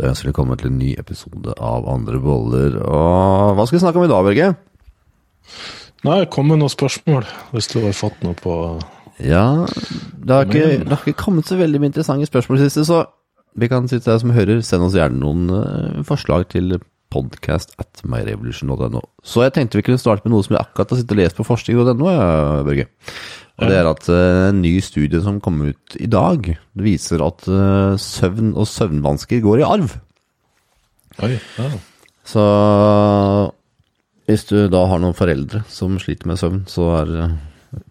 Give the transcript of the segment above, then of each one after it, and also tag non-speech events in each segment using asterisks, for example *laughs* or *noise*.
Da ønsker vi velkommen til en ny episode av Andre boller. Og hva skal vi snakke om i dag, Børge? Nei, kom med noen spørsmål, hvis du har fått noe på Ja, det har ikke, det har ikke kommet så veldig mye interessante spørsmål i det siste, så vi kan sitte der som hører. Send oss gjerne noen eh, forslag til podcast at myrevolution.no. Så jeg tenkte vi kunne starte med noe som vi akkurat har sittet og lest på forskning.no, Børge. Og det er at eh, en ny studie som kom ut i dag, det viser at eh, søvn og søvnvansker går i arv. Oi, ja. Så hvis du da har noen foreldre som sliter med søvn, så er det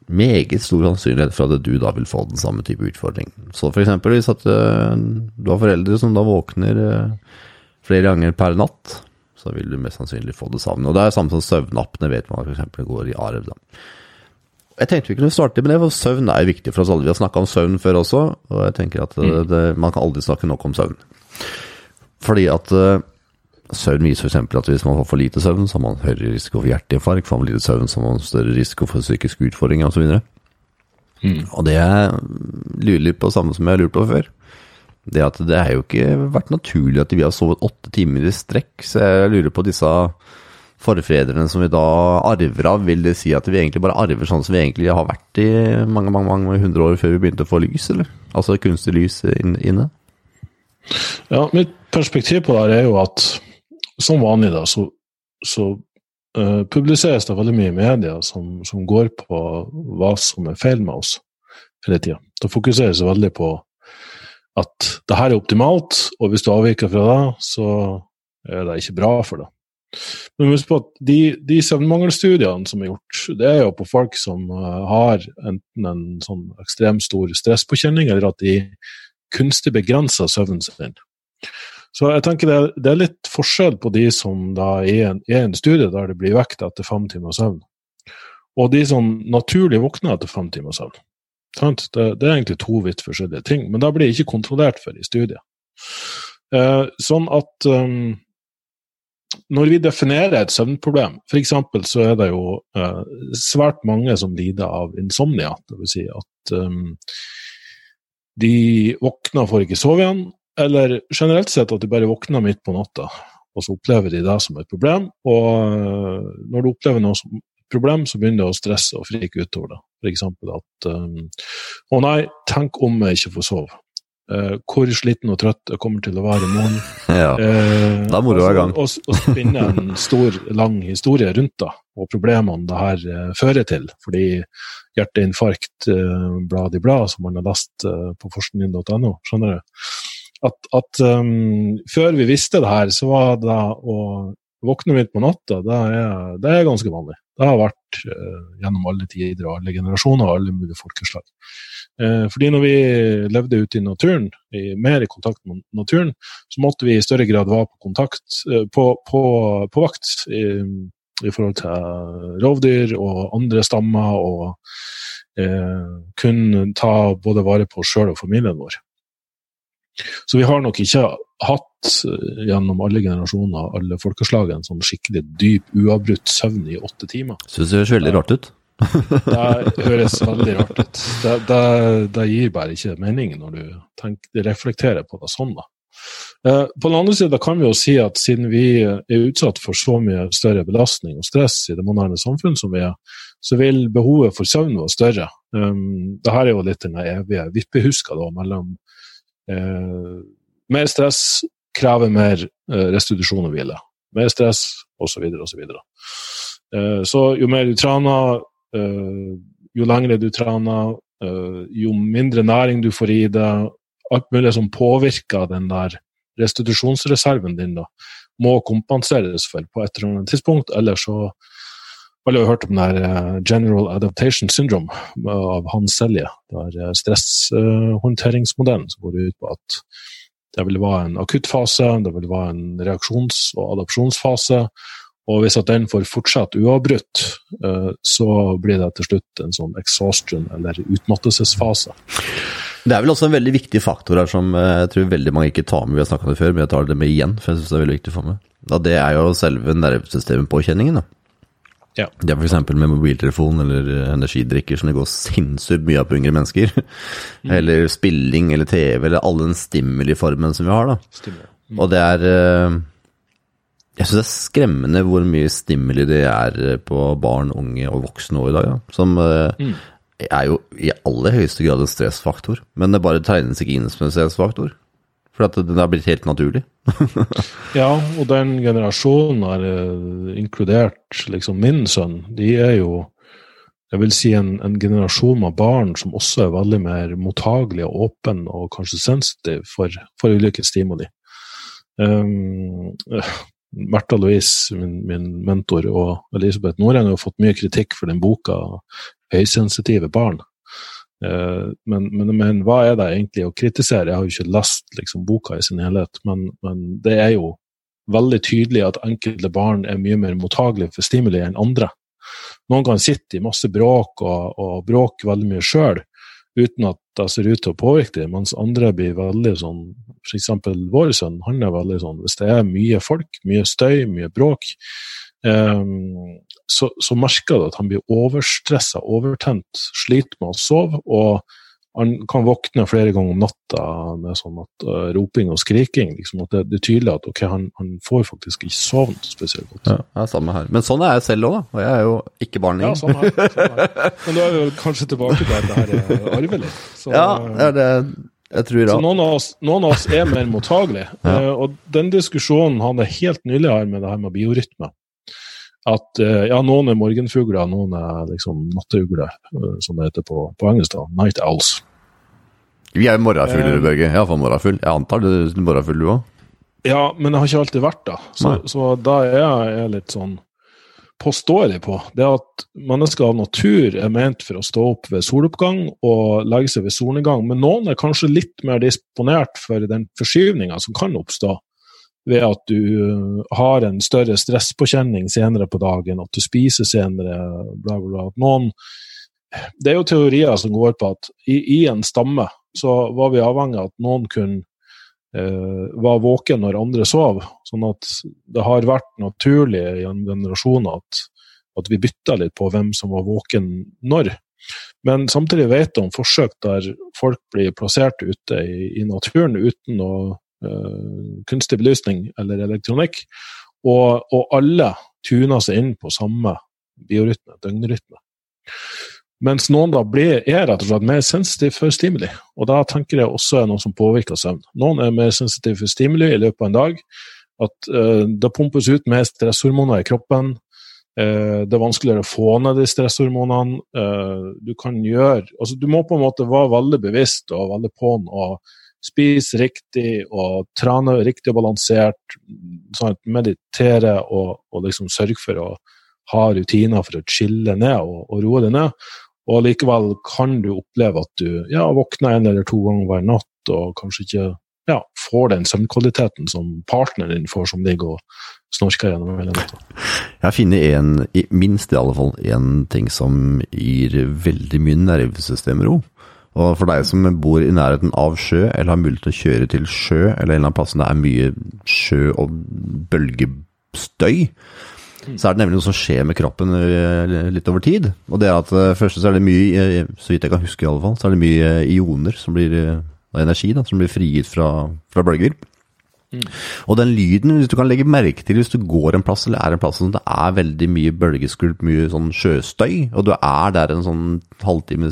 meget stor sannsynlighet for at du da vil få den samme type utfordring. Så eksempel hvis at eh, du har foreldre som da våkner flere ganger per natt, så vil du mest sannsynlig få det samme. Og det er samme som søvnappene vet man eksempel går i arv. da. Jeg tenkte vi kunne starte med det, for søvn er viktig for oss alle. Vi har snakka om søvn før også, og jeg tenker at det, det, man kan aldri snakke nok om søvn. Fordi at uh, søvn viser f.eks. at hvis man får for lite søvn, så har man høyere risiko for hjerteinfarkt. Får man lite søvn, så har man større risiko for psykiske utfordringer osv. Mm. Og det jeg lurer litt på, samme som jeg har lurt på før, det at det har jo ikke vært naturlig at vi har sovet åtte timer i strekk, så jeg lurer på disse forfedrene som vi da arver av, vil det si at vi egentlig bare arver sånn som vi egentlig har vært i mange mange, mange hundre år før vi begynte å få lys, eller? Altså kunstig lys inne? Ja, mitt perspektiv på det her er jo at som vanlig, da, så, så uh, publiseres det veldig mye i media som, som, går på hva som er feil med oss hele tida. Det fokuseres veldig på at det her er optimalt, og hvis du avviker fra det, så er det ikke bra for deg. Men husk på at de, de søvnmangelstudiene som er gjort, det er jo på folk som uh, har enten en sånn ekstremt stor stresspåkjenning, eller at de kunstig begrenser søvnen sin. Så jeg tenker det, det, er litt forskjell på de som da er en, er en studie der det blir vekt etter fem timer søvn, og de som naturlig våkner etter fem timer søvn. Det, det, er egentlig to vidt forskjellige ting, men det blir ikke kontrollert for i studiet. Eh, sånn at um, når vi definerer et søvnproblem, f.eks. så er det jo uh, svært mange som lider av insomnia. Det vil si at um, de våkner og får ikke sove igjen, eller generelt sett at de bare våkner midt på natta. Og så opplever de det som et problem, og uh, når du opplever noe som problem, så begynner du å stresse og frike utover det. F.eks. at um, Å nei, tenk om jeg ikke får sove. Uh, hvor sliten og trøtt jeg kommer til å være i morgen. *laughs* Ja, uh, da må du være i gang. Og, og spinne en stor, lang historie rundt det, og problemene det her uh, fører til. Fordi hjerteinfarkt, blad i blad, som man har lest på forskning.no, skjønner du. At, at um, før vi visste det her, så var det å våkne midt på natta, det er, det er ganske vanlig. Det har vært gjennom alle tider og alle generasjoner og alle mulige folkeslag. Eh, fordi når vi levde ute i naturen, mer i kontakt med naturen, så måtte vi i større grad være på, kontakt, eh, på, på, på vakt i, i, forhold til rovdyr og andre stammer, og eh, kunne ta både vare på oss sjøl og familien vår. Så vi har nok ikke hatt eh, gjennom alle generasjoner, alle folkeslag, en sånn skikkelig dyp, uavbrutt søvn i åtte timer. Syns det høres veldig rart ut det høres veldig rart ut. Det, det, det, gir bare ikke mening når du tenker, reflekterer på det sånn. da. Eh, på den andre siden kan vi jo si at siden vi er utsatt for så mye større belastning og stress i det moderne samfunn som vi er, så vil behovet for søvn være større. Um, Dette er jo litt den evige vippehuska da, mellom uh, mer stress krever mer uh, restitusjon og hvile. Mer stress, osv., osv. Så, uh, så jo mer du trener, jo lengre du trener, uh, jo mindre næring du får i deg, alt mulig som påvirker den der restitusjonsreserven din, da, må kompenseres for på et eller annet tidspunkt. Eller så Alle har hørt om den der uh, General Adaptation Syndrome av Hans Selje. Det er stresshåndteringsmodellen som går ut på at det vil være en akuttfase, det vil være en reaksjons- og adopsjonsfase, og hvis at den får fortsette uavbrutt, eh, så blir det til slutt en sånn exhaustion, eller utmattelsesfase. Det er vel også en veldig viktig faktor her som eh, jeg tror veldig mange ikke tar med. Vi har snakka om det før, men jeg tar det med igjen, for jeg syns det er veldig viktig å få med. Ja, det er jo selve nervesystempåkjenningen. da. Ja. Det er f.eks. med mobiltelefon eller energidrikker som det går sinnssykt mye av på yngre mennesker. Mm. Eller spilling eller TV eller all den stimuliformen som vi har. da. Mm. Og det er eh, Jeg syns det er skremmende hvor mye stimuli det er på barn, unge og voksne òg i dag. Ja. Som mm. er jo i aller høyeste grad en stressfaktor. Men det bare tegnes ikke inn som en stressfaktor. For at den har blitt helt naturlig. *laughs* Ja, og den generasjonen har eh, inkludert liksom min sønn. De er jo jeg vil si en, en generasjon av barn som også er veldig mer mottagelig og åpen og kanskje sensitiv for, for ulike stimuli. Um, Märtha Louise, min, min, mentor, og Elisabeth Noreng har fått mye kritikk for den boka 'Høysensitive barn'. Eh, men, men, men, hva er det egentlig å kritisere? Jeg har jo ikke lest liksom, boka i sin helhet, men, men, det er jo veldig tydelig at enkelte barn er mye mer mottagelige for stimuli enn andre. Noen kan sitte i masse bråk og, og bråke veldig mye sjøl uten at det ser ut til å påvirke dem, mens andre blir veldig sånn F.eks. vår sønn, han er veldig sånn Hvis det er mye folk, mye støy, mye bråk, um, så, så merker du at han blir overstressa, overtent, sliter med å sove. og han kan våkne flere ganger om natta med sånn at, uh, roping og skriking. Liksom, at det, det, er tydelig at okay, han, han, får faktisk ikke sovnet spesielt godt. Ja, ja, samme her. Men sånn er jeg selv òg, da. Og jeg er jo ikke barn lenger. Ja, sånn her, her. *laughs* Men da er vi kanskje tilbake til at det her er arvelig. Så, ja, det er det. Jeg tror så noen av, oss, noen av oss er mer mottagelige. ja. og den diskusjonen hadde jeg helt nylig her med det her med biorytme. At uh, ja, noen er morgenfugler, noen er liksom nattugler, uh, som det heter på, på engelsk. da, Night owls. Vi er morgenfugler, uh, Børge. Iallfall morgenfugl. Jeg antar du er morgenfugl, du òg? Ja, men jeg har ikke alltid vært det. Så, så da er jeg litt sånn påståelig på, det er at mennesker av natur er ment for å stå opp ved soloppgang og legge seg ved solnedgang, men noen er kanskje litt mer disponert for den forskyvninga som kan oppstå ved at du uh, har en større stresspåkjenning senere på dagen, at du spiser senere, bla, bla, bla. Noen, det er jo teorier som går på at i, i en stamme så var vi avhengig av at noen kunne eh, var våken når andre sov. Sånn at det har vært naturlig i en generasjon at, at vi bytta litt på hvem som var våken når. Men samtidig vet vi om forsøk der folk blir plassert ute i, i naturen uten uh, kunstig belysning eller elektronikk, og, og alle tuner seg inn på samme biorytme, døgnrytme. Mens noen da blir, er rett og slett mer sensitive for stimuli. Og da tenker jeg også er noe som påvirker søvn. Noen er mer sensitive for stimuli i løpet av en dag. At uh, det pumpes ut mer stresshormoner i kroppen. Uh, det er vanskeligere å få ned de stresshormonene. Uh, du kan gjøre Altså, du må på en måte være veldig bevisst og veldig på'n og spise riktig og trene riktig og balansert. Sånn meditere og, og liksom sørge for å ha rutiner for å chille ned og, og roe deg ned. Og likevel kan du oppleve at du ja, våkner en eller to ganger hver natt og kanskje ikke ja, får den søvnkvaliteten som partneren din får, som ligger og snorker gjennom hele natta. Jeg har funnet en, minst i alle fall, en ting som gir veldig mye nervesystemro. Og for deg som bor i nærheten av sjø, eller har mulighet til å kjøre til sjø, eller en eller annen plass der det er mye sjø og bølgestøy, så er det nemlig noe som skjer med kroppen eh, litt over tid. Og det er at eh, først så er det mye, eh, så vidt jeg kan huske i alle fall, så er det mye ioner som blir energi da, som blir frigitt fra, fra bølger. Mm. Og den lyden, hvis du kan legge merke til hvis du går en plass eller er en plass sånn, det er veldig mye bølgeskvulp, mye sånn sjøstøy, og du er der en sånn halvtime,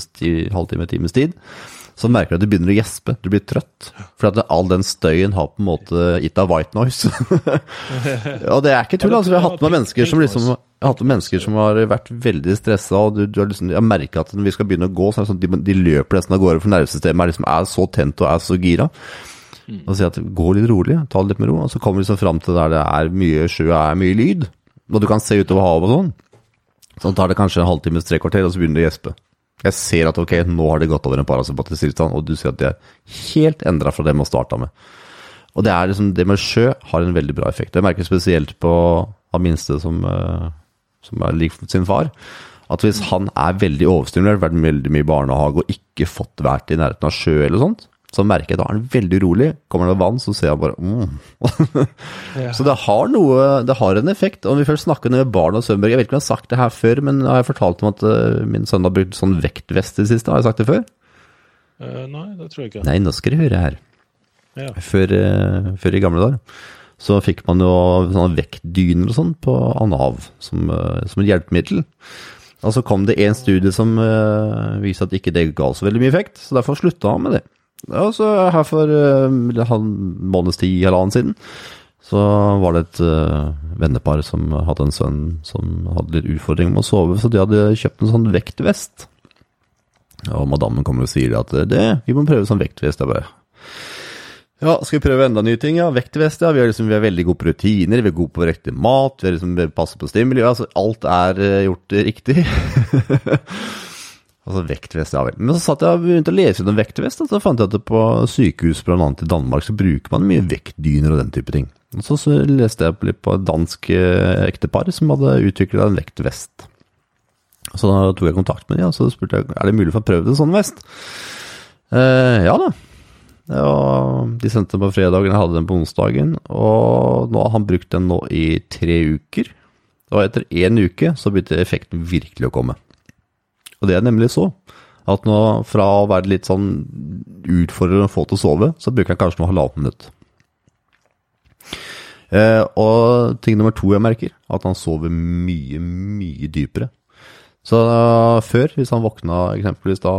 halvtime times tid, så merker du at du begynner å gjespe. Du blir trøtt. For at all den støyen har på en måte gitt deg white noise. *laughs* og det er ikke tull. altså Vi har hatt med mennesker som liksom jeg har hatt mennesker som har vært veldig stressa, og du, du har liksom, jeg merker at når vi skal begynne å gå, så er det sånn de, de løper nesten av gårde, for nervesystemet er, liksom, er så tent og er så gira. Mm. Og sier at gå litt rolig, ta det litt med ro. Og så kommer vi liksom fram til der det er mye sjø og er mye lyd, og du kan se utover havet og sånn. Så tar det kanskje en halvtime, tre kvarter, og så begynner du å gjespe. Jeg ser at ok, nå har det gått over en parasympatisk tilstand, og du ser at det er helt endra fra det man starta med. Og det er liksom, det med sjø har en veldig bra effekt. Jeg merker spesielt på han minste som, uh, som er lik sin far, at hvis han er veldig overstimulert, vært veldig mye i barnehage og ikke fått vært i nærheten av sjø eller sånt, så merker jeg da er han veldig urolig. Kommer det vann, så ser han bare mm. *laughs* ja. Så det har noe Det har en effekt. Om vi først snakker med barn og Sønberg Jeg vet ikke om jeg har sagt det her før, men har jeg fortalt om at uh, min sønn har brukt sånn vektvest i det siste? Har jeg sagt det før? Uh, nei, det tror jeg ikke. Nei, nå skal du høre her. Ja. Før, eh, før i gamle dager så fikk man jo sånne vektdyner og sånn på av Nav som, eh, som et hjelpemiddel. Og så kom det en studie som uh, viste at ikke det ga så veldig mye effekt, så derfor slutta han med det. Og så her for uh, en måneds tid, halvannen siden, så var det et uh, vennepar som hadde en sønn som hadde litt utfordringer med å sove, så de hadde kjøpt en sånn vektvest. Og madammen kommer og sier at det, vi må prøve sånn vektvest. Jeg bare ja, skal vi prøve enda nye ting? Ja, vektvest, ja. Vi er, liksom, vi er veldig gode på rutiner, vi er gode på riktig mat, vi, er liksom, vi passer på stimuli. Altså, alt er uh, gjort riktig. *laughs* altså vektvest, ja vel. Men så satt jeg og begynte å lese om vektvest, og så fant jeg at på sykehus bl.a. i Danmark så bruker man mye vektdyner og den type ting. Og så, så leste jeg litt på et dansk uh, ektepar som hadde utvikla en vektvest. Så da tok jeg kontakt med dem og så spurte jeg er det mulig for å prøve en sånn vest. Eh, ja da. Og de sendte den på fredagen, jeg hadde den på onsdagen. Og nå har han brukt den nå i tre uker. Og etter én uke så begynte effekten virkelig å komme. Og det er nemlig så at nå fra å være litt sånn utfordrende å få til å sove, så bruker jeg kanskje noe halvannet minutt. Eh, og ting nummer to jeg merker, at han sover mye, mye dypere. Så uh, før, hvis han våkna eksempelvis da,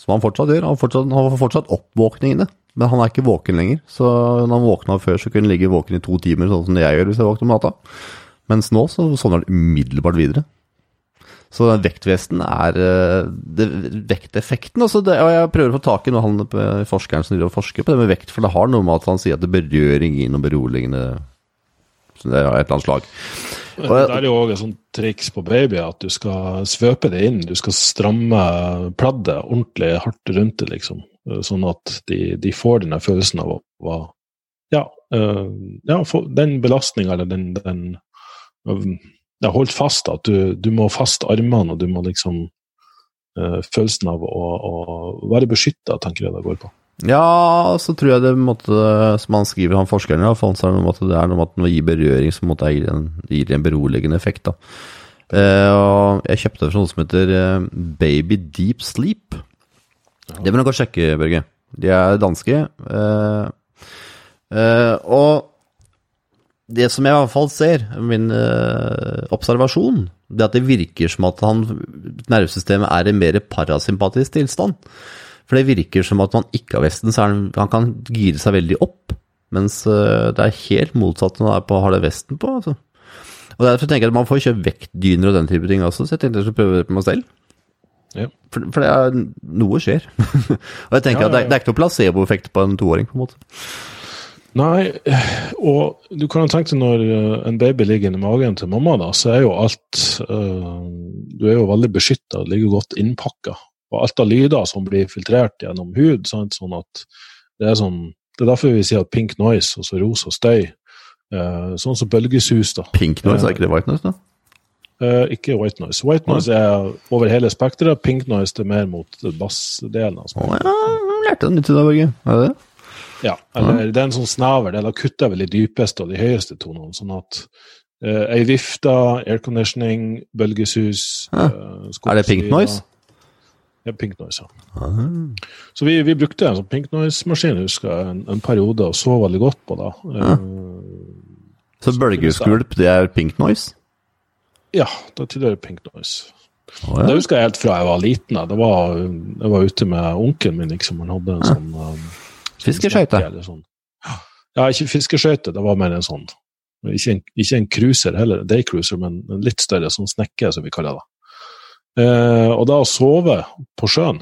som han fortsatt gjør, han, fortsatt, han har fortsatt oppvåkningene, men han er ikke våken lenger. Så når han våkna før, så kunne han ligge våken i to timer, sånn som jeg gjør hvis jeg våkner om natta. Mens nå så sovner han umiddelbart videre. Så den vektvesten er det, vekteffekten. Altså det, og jeg prøver å få tak i noe han forskeren som og forsker på det med vekt, for det har noe med at han sier at det berøring gir noe beroligende det er et eller annet slag. Det er jo òg et sånt triks på baby at du skal svøpe det inn. Du skal stramme pladdet ordentlig hardt rundt det, liksom. Sånn at de, de får denne følelsen av å Ja, ja den belastninga eller den, den Det er holdt fast at du, du må faste armene, og du må liksom uh, Følelsen av å, å være beskytta, tenker jeg det går på. Ja, så tror jeg det måtte, som han skriver, han forskeren i hvert fall, så er det, måtte, det er noe med at når gir berøring, så måtte jeg gi en, gir en beroligende effekt. da. Eh, og jeg kjøpte for noe som heter eh, Baby Deep Sleep. Ja. Det må du sjekke, Børge. De er danske. Eh, eh, og det som jeg i hvert fall ser, min eh, observasjon, det er at det virker som at han, nervesystemet er i mer parasympatisk tilstand. For det virker som at man ikke har vesten, så han, han kan gire seg veldig opp. Mens uh, det er helt motsatt når er på, har det vesten på. Altså. Og Derfor tenker jeg at man får kjøpt vektdyner og den type ting også, så jeg tenkte jeg skulle prøve det på meg selv. Ja. For, for, det er, noe skjer. *laughs* og jeg tenker ja, ja, at det, det, er ikke noe placeboeffekt på en toåring, på en måte. Nei, og du kan tenke deg når eh, en baby ligger i magen til mamma, da, så er jo alt uh, Du er jo veldig beskytta, ligger godt innpakka og alt av lyder som blir filtrert gjennom hud. Sant? Sånn at det er sånn Det er derfor vi sier at pink noise, altså rosa støy. Eh, sånn som bølgesus. da. Pink noise, er ikke det white noise, da? Eh, ikke white noise. White noise er over hele spekteret. Pink noise er mer mot bassdelen. Altså. Oh, ja, lærte den litt i dag, Børge. Er det det? Ja, eller det er en sånn snever del. da kutter vel de dypeste og de høyeste tonene. sånn at uh, ei vifte, airconditioning, bølgesus ja. uh, Er det pink noise? Ja, Pink Noise, ja. Aha. Så vi, vi, brukte en sånn Pink Noise-maskin husker jeg, en, en, periode og så veldig godt på det. Ah. Uh, så bølgeskvulp, det er Pink Noise? Ja, det tilhører Pink Noise. Oh, ja. Det husker jeg helt fra jeg var liten. Det var, jeg var ute med onkelen min, liksom. Han hadde en sånn um, Fiskeskøyte? Sånn. Ja, ikke fiskeskøyte, det var mer en sånn Ikke en, ikke en cruiser heller, daycruiser, men en litt større sånn snekke, som vi kaller det. Eh, og da å sove på sjøen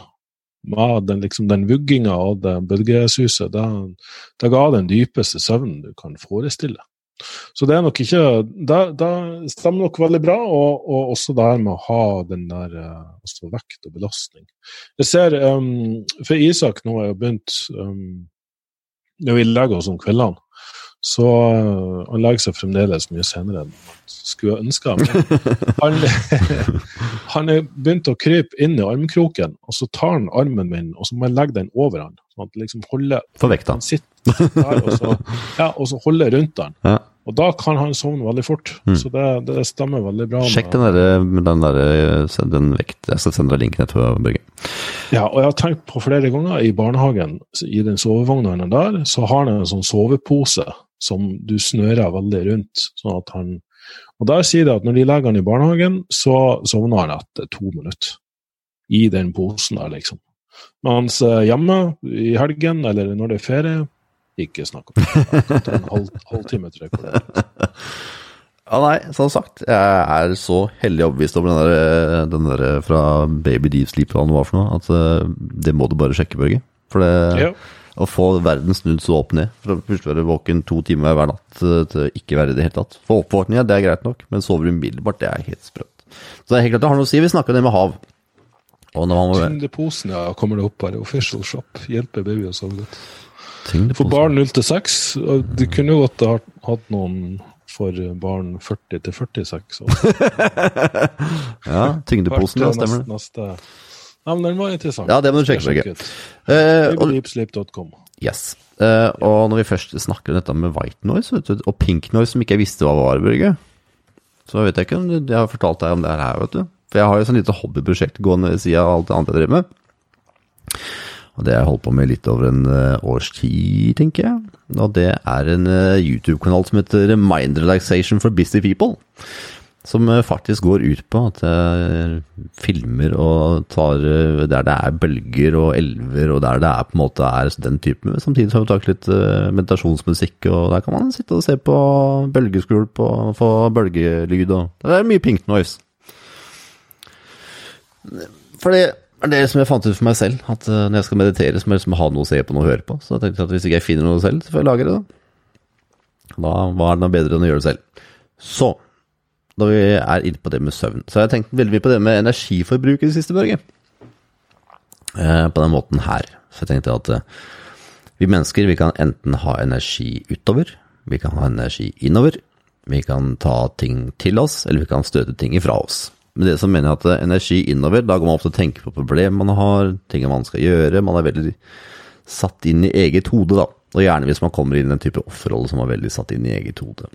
med den, liksom, den vugginga og det bølgesuset, da, da ga den dypeste søvnen du kan forestille. Så det er nok ikke Det stemmer nok veldig bra, og, og, også det her med å ha den der altså vekt og belastning. Jeg ser um, For Isak nå har jo begynt um, Når vi legger oss om kveldene, så uh, han legger seg fremdeles mye senere enn man skulle ønske. *laughs* Han, *laughs* han er begynt å krype inn i armkroken, og så tar han armen min og så må jeg legge den over han. sånn at liksom holder, For vekta. Han sitter der, og så, *laughs* ja, og så holder rundt han. Ja. Og da kan han sovne veldig fort. Mm. Så det, det, stemmer veldig bra. Sjekk den der, den, der, den vekt. Jeg skal sende deg linken etterpå, Børge. Ja, og jeg har tenkt på flere ganger i barnehagen, i den sovevogna der, så har den en sånn sovepose som du snører veldig rundt. sånn at han Og der sier det at når de legger han i barnehagen, så sovner han etter to minutter. I den posen der, liksom. Mens eh, hjemme i helgen eller når det er ferie, ikke snakk om det. *laughs* En halv, halvtime, tre kvarter. *laughs* Ja, nei, som sagt, jeg er så hellig overbevist om den der, den der fra Baby Deep Sleep, hva det var for noe, at eh, det må du bare sjekke, Børge. For det, Ja. å få verden snudd så opp ned, fra først være våken to timer hver natt til ikke være i det hele tatt. For oppvåkning, ja, det er greit nok, men sover umiddelbart, det er helt sprøtt. Så det er helt klart det har noe å si. Vi snakker det med hav. Og Tyngdeposen, ja, kommer det opp her. Official shop. Hjelper baby å sove godt. For barn 0 til 6, og du kunne jo godt ha hatt noen for barn 40 til 46. år. *laughs* Ja, tyngdeposen, ja, stemmer det. Neste. Ja, men den var interessant. Ja, det må du sjekke, jeg ut. Eh, og, yes. Uh, og når vi først snakker om dette med white noise vet du, og pink noise, som ikke jeg visste hva var, Børge, så vet jeg ikke om jeg har fortalt deg om det her, vet du. For jeg har jo sånn lite hobbyprosjekt gående ved siden av alt det andre jeg driver med. Og det har jeg holdt på med litt over en eh, års tid, tenker jeg. Og det er en eh, YouTube-kanal som heter Mind Relaxation for Busy People. Som eh, faktisk går ut på at jeg filmer og tar der det er bølger og elver, og der det er på en måte er den typen. Samtidig har vi tatt litt meditasjonsmusikk, og der kan man sitte og se på bølgeskvulp og få bølgelyd. og Det er mye pink noise. For det er det som jeg fant ut for meg selv, at eh, når jeg skal meditere, så må jeg liksom ha noe å se på, noe å høre på. Så jeg tenkte at hvis ikke jeg finner noe selv, så får jeg lage det, da. Da hva er det noe bedre enn å gjøre det selv. Så, da vi er inne på det med søvn, så har jeg tenkt veldig mye på det med energiforbruk i det siste, Børge. Eh, på den måten her. Så jeg tenkte at eh, vi mennesker, vi kan enten ha energi utover, vi kan ha energi innover, vi kan ta ting til oss, eller vi kan støte ting ifra oss. Men det som mener jeg at eh, energi innover, da går man ofte til å tenke på problemer man har, ting man skal gjøre, man er veldig satt inn i eget hode, da. Og gjerne hvis man kommer inn i den type offerrolle som er veldig satt inn i eget hode.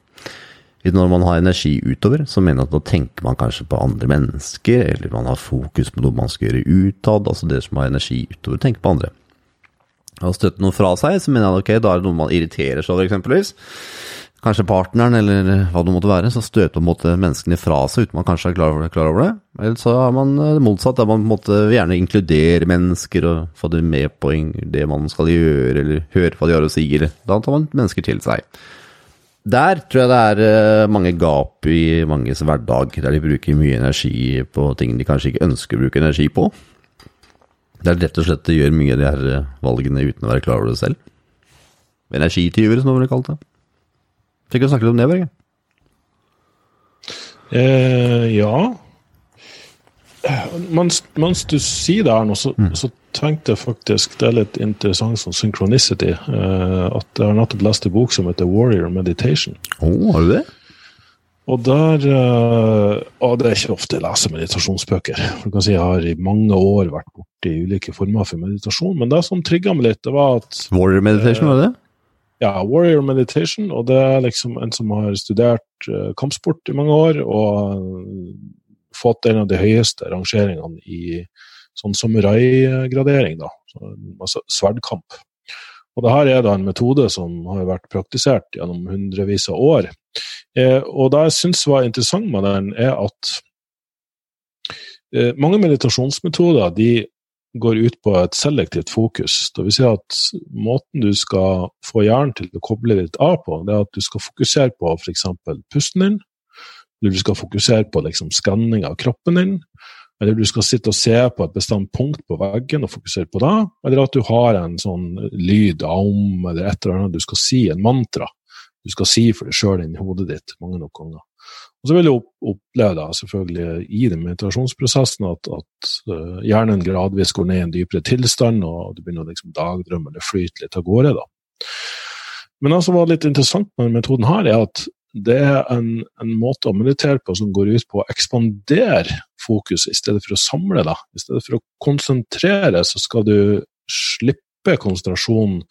Når man har energi utover, så mener jeg at da tenker man kanskje på andre mennesker, eller man har fokus på noe man skal gjøre utad, altså det som har energi utover, tenker på andre. Og støtte noe fra seg, så mener jeg ok, da er det noe man irriterer seg over, eksempelvis. Kanskje partneren, eller hva det måtte være, så støter måte menneskene fra seg uten man kanskje er klar over det. Klar over det. Eller så er man eh, det motsatt, der man vil gjerne inkludere mennesker og få dem med på det man skal gjøre, eller høre hva de har å si, eller da tar man mennesker til seg. Der tror jeg det er eh, mange gap i manges hverdag, der de bruker mye energi på ting de kanskje ikke ønsker å bruke energi på. Der er rett og slett gjør mye av de her eh, valgene uten å være klar over det selv. Energityver, som noen ville kalt det. Fikk du snakke litt om det, Børge? Eh, ja. Mens, mens du sier det her nå, så, Mm. så tenkte jeg faktisk Det er litt interessant sånn synchronicity. Eh, at jeg har nettopp lest en bok som heter Warrior Meditation. Å, oh, har du det? Og der eh, Og det er ikke ofte jeg leser meditasjonsbøker. Du kan si Jeg har i mange år vært borti ulike former for meditasjon, men det som trigga meg litt, det var at Warrior Meditation, var det det? ja, Warrior Meditation, og det er liksom en som har studert eh, kampsport i mange år, og eh, fått en av de høyeste rangeringene i sånn samurai-gradering, da. Så, altså sverdkamp. Og det her er da en metode som har vært praktisert gjennom hundrevis av år. Eh, og det jeg syns var interessant med den, er at eh, mange meditasjonsmetoder de går ut på et selektivt fokus. Det vil si at måten du skal få hjernen til å koble litt av på, det er at du skal fokusere på f.eks. pusten din, eller du skal fokusere på liksom skanning av kroppen din, eller du skal sitte og se på et bestemt punkt på veggen og fokusere på det, eller at du har en sånn lyd, aum, eller et eller annet du skal si, en mantra. Du skal si for deg sjøl inni hodet ditt mange nok ganger. Og så vil du oppleve da, selvfølgelig i den meditasjonsprosessen at, at uh, hjernen gradvis går ned i en dypere tilstand, og du begynner å liksom dagdrømme eller flyte litt av gårde. da. Men det som var litt interessant med denne metoden, her, er at det er en, en måte å meditere på som går ut på å ekspandere fokuset i stedet for å samle det. I stedet for å konsentrere, så skal du slippe konsentrasjonen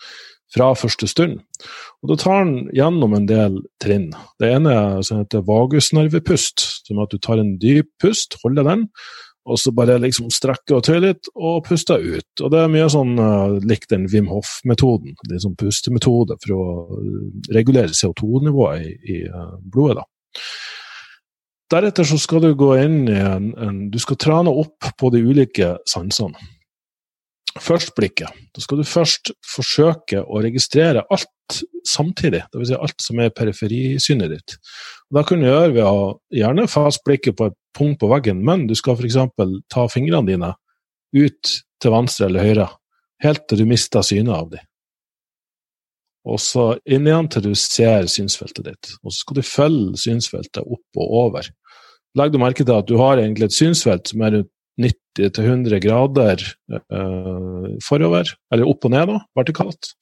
fra første stund. Og Da tar den gjennom en del trinn. Det ene som heter vagusnervepust, som er at du tar en dyp pust, holder den, Og så bare liksom strekker og tøyer litt, og puster ut. Og det er mye sånn uh, likt den Wim Hof-metoden. Sånn pustemetode for å regulere CO2-nivået i, i uh, blodet. da. Deretter så skal du gå inn i en, en Du skal trene opp på de ulike sansene. Først blikket. Da skal du først forsøke å registrere alt samtidig, dvs. Si alt som er periferisynet ditt. Og da kan du gjøre ved å gjerne fast blikket på et punkt på veggen, men du skal f.eks. ta fingrene dine ut til venstre eller høyre, helt til du mister synet av dem. Og så inn igjen til du ser synsfeltet ditt. Og så skal du følge synsfeltet opp og over. Legg du merke til at du har egentlig et synsfelt som er rundt 90-100 grader eh, forover, eller opp og ned, da, vertikalt.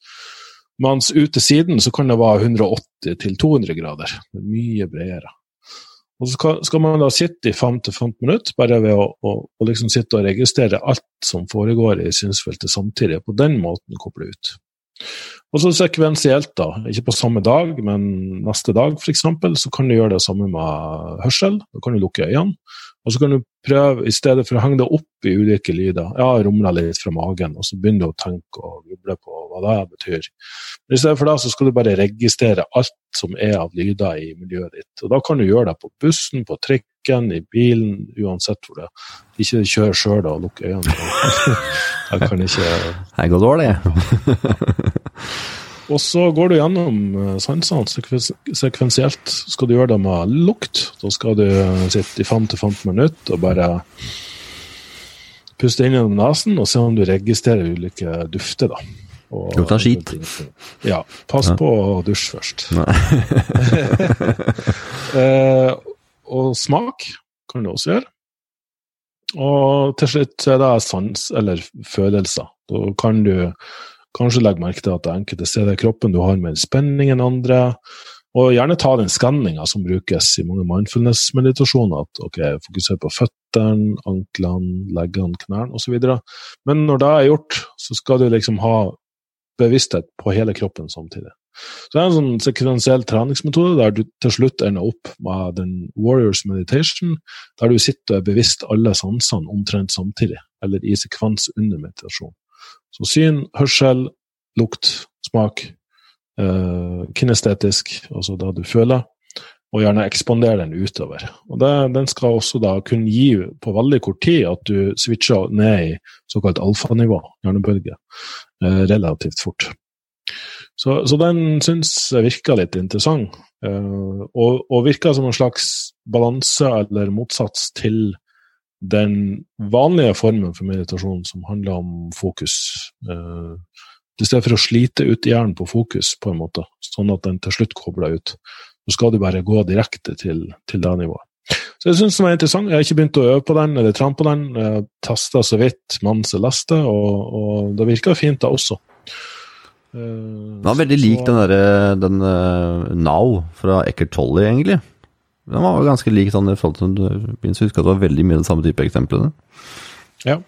Mens ut til siden så kan det være 180-200 grader. Mye bredere. Og så skal man da sitte i 5-15 minutter, bare ved å, å, å liksom sitte og registrere alt som foregår i synsfeltet samtidig. På den måten koble ut. Og så sekvensielt, da. Ikke på samme dag, men neste dag f.eks. Så kan du gjøre det samme med hørsel. Da kan du lukke øynene. Og så kan du prøve, i stedet for å henge deg opp i ulike lyder, ja, rumle litt fra magen, og så begynner du å tenke og gruble på hva det betyr. Men I stedet for det så skal du bare registrere alt som er av lyder i miljøet ditt. Og da kan du gjøre det på bussen, på trikken, i bilen, uansett hvor det er. Ikke kjør sjøl og lukk øynene. *laughs* Jeg kan ikke Jeg går dårlig. *laughs* Og så går du gjennom eh, sansene sekvensielt. Skal du gjøre det med lukt. Da skal du sitte i 5-15 minutter og bare puste inn gjennom nesen og se om du registrerer ulike dufter. da. Lukter skit. Ja. Pass på å dusje først. *laughs* eh, og smak kan du også gjøre. Og til slutt er det sans eller følelser. Da kan du Kanskje legg merke til at det er enkelte steder i kroppen du har mer spenning enn andre. Og gjerne ta den skanninga som brukes i mange mindfulness-meditasjoner. At ok, fokuser på føttene, anklene, leggene, knærne osv. Men når det er gjort, så skal du liksom ha bevissthet på hele kroppen samtidig. Så det er en sånn sekvensiell treningsmetode der du til slutt ender opp med den Warriors Meditation, der du sitter og er bevisst alle sansene omtrent samtidig, eller i sekvens under meditasjon. Så syn, hørsel, lukt, smak, eh, kinestetisk, altså det du føler, og gjerne ekspandere den utover. Og det, Den skal også da kunne gi på veldig kort tid at du switcher ned i såkalt alfanivå, hjernebølge, eh, relativt fort. Så, så den syns jeg virka litt interessant, eh, og, og virka som en slags balanse eller motsats til den vanlige formen for meditasjon som handler om fokus. Eh, I stedet for å slite ut hjernen på fokus, på en måte, sånn at den til slutt kobler ut, så skal du bare gå direkte til, til det nivået. Så Jeg syns den var interessant. Jeg har ikke begynt å øve på den eller trene på den. Jeg testa så vidt mens jeg leste, og, og det virka fint da også. Eh, den var veldig lik den derre den uh, Now fra Eckert Tolle, egentlig. Den var ganske lik sånn i forhold til å husker at det var veldig mye den samme type eksemplene. Ja.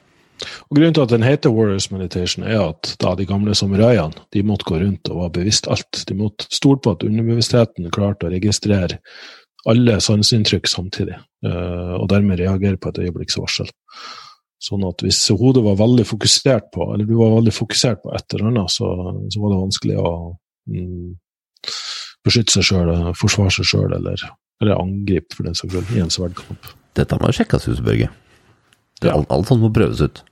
Og Grunnen til at den heter Warriors Meditation, er at da de gamle samuraiene de måtte gå rundt og var bevisst alt. De måtte stole på at underbevisstheten klarte å registrere alle sanseinntrykk samtidig, eh, og dermed reagere på et øyeblikksvarsel. Sånn at hvis hodet var veldig fokusert på, eller du var veldig fokusert på et eller annet, så, så var det vanskelig å mm, beskytte seg sjøl, forsvare seg sjøl, eller eller angrip, for den saks skyld, i en sverdkamp. Dette må sjekkes ut, Børge. Det, ja. alt, alt sånt må prøves ut.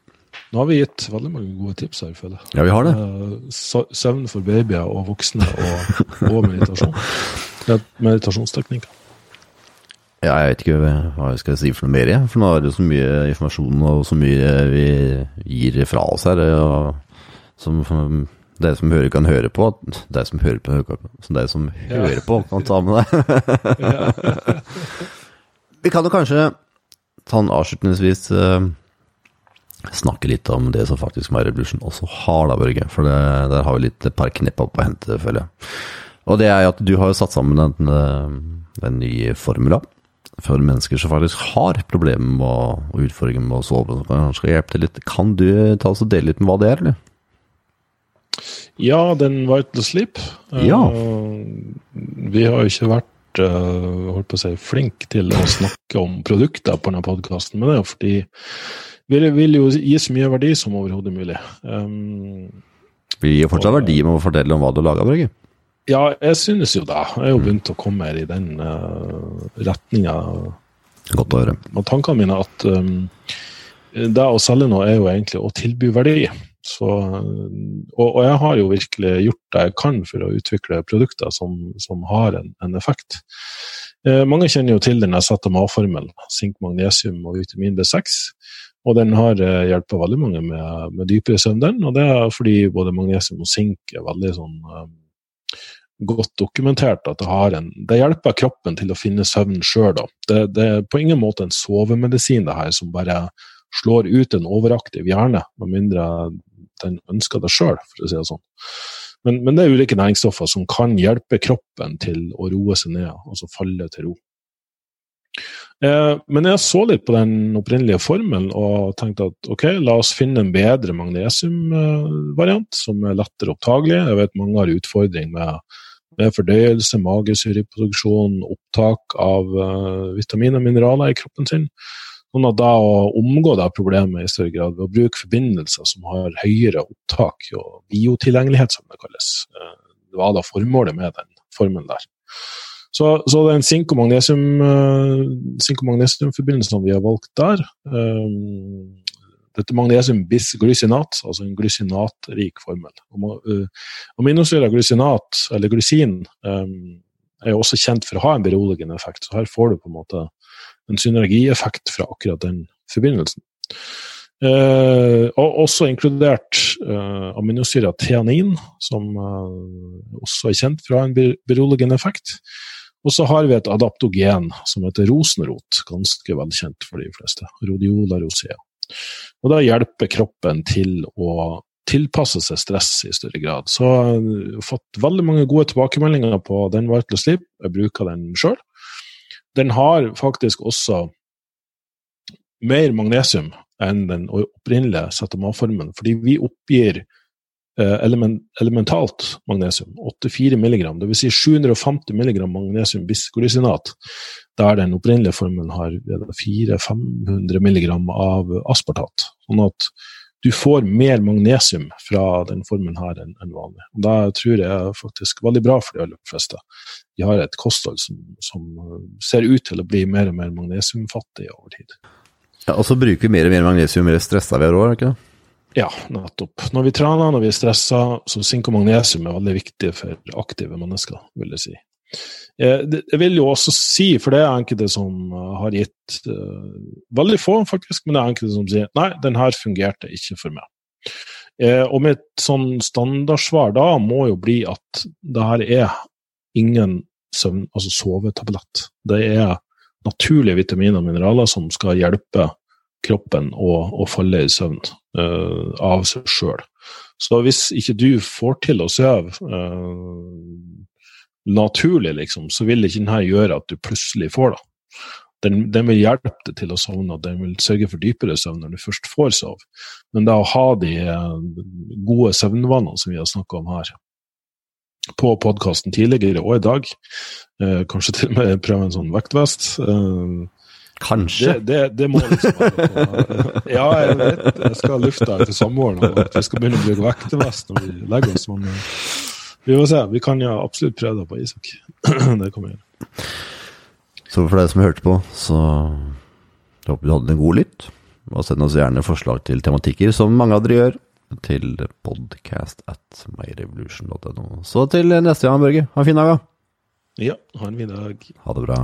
Nå har vi gitt veldig mange gode tips her, føler jeg. Ja, vi har det. Uh, søvn for babyer og voksne, og, og meditasjon. Meditasjonsteknikker. Ja, jeg vet ikke hva jeg skal si for noe mer, jeg. For nå er det jo så mye informasjon og så mye vi gir fra oss her. Og, som det som hører, kan høre på. De som hører på, det som hører på, kan ta med deg. *laughs* Vi kan jo kanskje ta en avslutningsvis uh, snakke litt om det som faktisk My Revolution også har, da, Børge. For det, der har vi litt et par knepp opp å hente, føler jeg. Og det er jo at du har jo satt sammen den, eh, den nye formula for mennesker som faktisk har problemer med å, og utfordringer med å sove. Så kanskje skal hjelpe til litt. Kan du ta oss og dele litt med hva det er, eller? Ja, den Vital Sleep. Ja. Uh, vi har jo ikke vært uh, holdt på å si, flinke til å snakke om produkter på denne podkasten, men det er jo fordi vi vil jo gi så mye verdi som overhodet mulig. Um, vi gir fortsatt verdi med å fortelle om hva du lager, Børge. Ja, jeg synes jo det. Jeg har jo begynt å komme mer i den uh, retninga. Godt å høre. Og tankene mine at um, det å selge noe er jo egentlig å tilby verdi. Så, og, og, jeg har jo virkelig gjort det jeg kan for å utvikle produkter som, som har en, en effekt. Eh, mange kjenner jo til den ZMA-formelen, sink, magnesium og vitamin B6. Og den har eh, hjulpet veldig mange med, med dypere søvn, den. Og det er fordi både magnesium og sink er veldig sånn eh, godt dokumentert at det har en Det hjelper kroppen til å finne søvn sjøl, da. Det, det, er på ingen måte en sovemedisin, det her, som bare slår ut en overaktiv hjerne, med mindre den ønsker det sjøl, for å si det sånn. Men, men, det er ulike næringsstoffer som kan hjelpe kroppen til å roe seg ned, altså falle til ro. Eh, men jeg så litt på den opprinnelige formelen og tenkte at ok, la oss finne en bedre magnesiumvariant som er lettere opptagelig. Jeg vet mange har utfordring med, med fordøyelse, magesyreproduksjon, opptak av uh, vitaminer og mineraler i kroppen sin. Sånn at da å omgå det problemet i større grad ved å bruke forbindelser som har høyere opptak og biotilgjengelighet, som det kalles. Eh, det var da formålet med den formelen der. Så, så den sink- og magnesiumforbindelsen magnesium vi har valgt der um, Dette magnesium bisglycinat, altså en glycinatrik formel. Aminosyra glycinat, eller glysin, um, er jo også kjent for å ha en beroligende effekt. Så her får du på en måte en synergieffekt fra akkurat den forbindelsen. Eh, og også inkludert eh, aminosyra theanin, som eh, også er kjent for å ha en beroligende effekt. Og så har vi et adaptogen som heter rosenrot, ganske velkjent for de fleste. Rodiola rosea. Og det hjelper kroppen til å tilpasse seg stress i større grad. Så jeg har fått veldig mange gode tilbakemeldinger på den Vital Sleep. Jeg bruker den sjøl den har faktisk også mer magnesium enn den opprinnelige ZMA-formen, fordi vi oppgir eh, element, elementalt magnesium, 84 mg, dvs. Si 750 mg magnesium bisglycinat, der den opprinnelige formen har 400-500 mg av aspartat. Sånn at du får mer magnesium fra den formen her enn en vanlig. Og Det tror jeg er faktisk veldig bra for de aller fleste. De har et kosthold som, som, ser ut til å bli mer og mer magnesiumfattig over tid. Ja, Og så bruker vi mer og mer magnesium, mer stressa vi er òg, ikke det? Ja, nettopp. Når vi trener, når vi er stressa, så sink og magnesium er veldig viktig for aktive mennesker, vil jeg si. Eh, jeg vil jo også si, for det er enkelte som eh, har gitt uh, Veldig få, faktisk, men det er enkelte som sier nei, den her fungerte ikke for meg. Uh, og mitt sånn standardsvar da må jo bli at det her er ingen søvn, altså sovetablett. Det er naturlige vitaminer og mineraler som skal hjelpe kroppen å, å falle i søvn uh, av seg sjøl. Så hvis ikke du får til å sove naturlig, liksom, så vil ikke denne gjøre at du plutselig får det. Den, den, vil hjelpe deg til å sovne, den vil sørge for dypere søvn når du først får sove. Men det å ha de eh, gode søvnvanene som vi har snakka om her, på podkasten tidligere og i dag, eh, kanskje til og med prøve en sånn vektvest eh, Kanskje? Det, det, det, må liksom være. Ja, jeg vet jeg skal lufte sommeren, og at vi skal begynne å bruke vektevest når vi legger oss. Men vi må se. Vi kan jo absolutt prøve det på Isak. *clears throat* det kommer vi gjøre. Så for deg som hørte på, så jeg håper du hadde en god lytt. Og send oss gjerne forslag til tematikker, som mange av dere gjør, til podcast at myrevolution.no. Så til neste gang, Børge. Ha en fin dag, da. Ja, ha en fin dag. Ha det bra.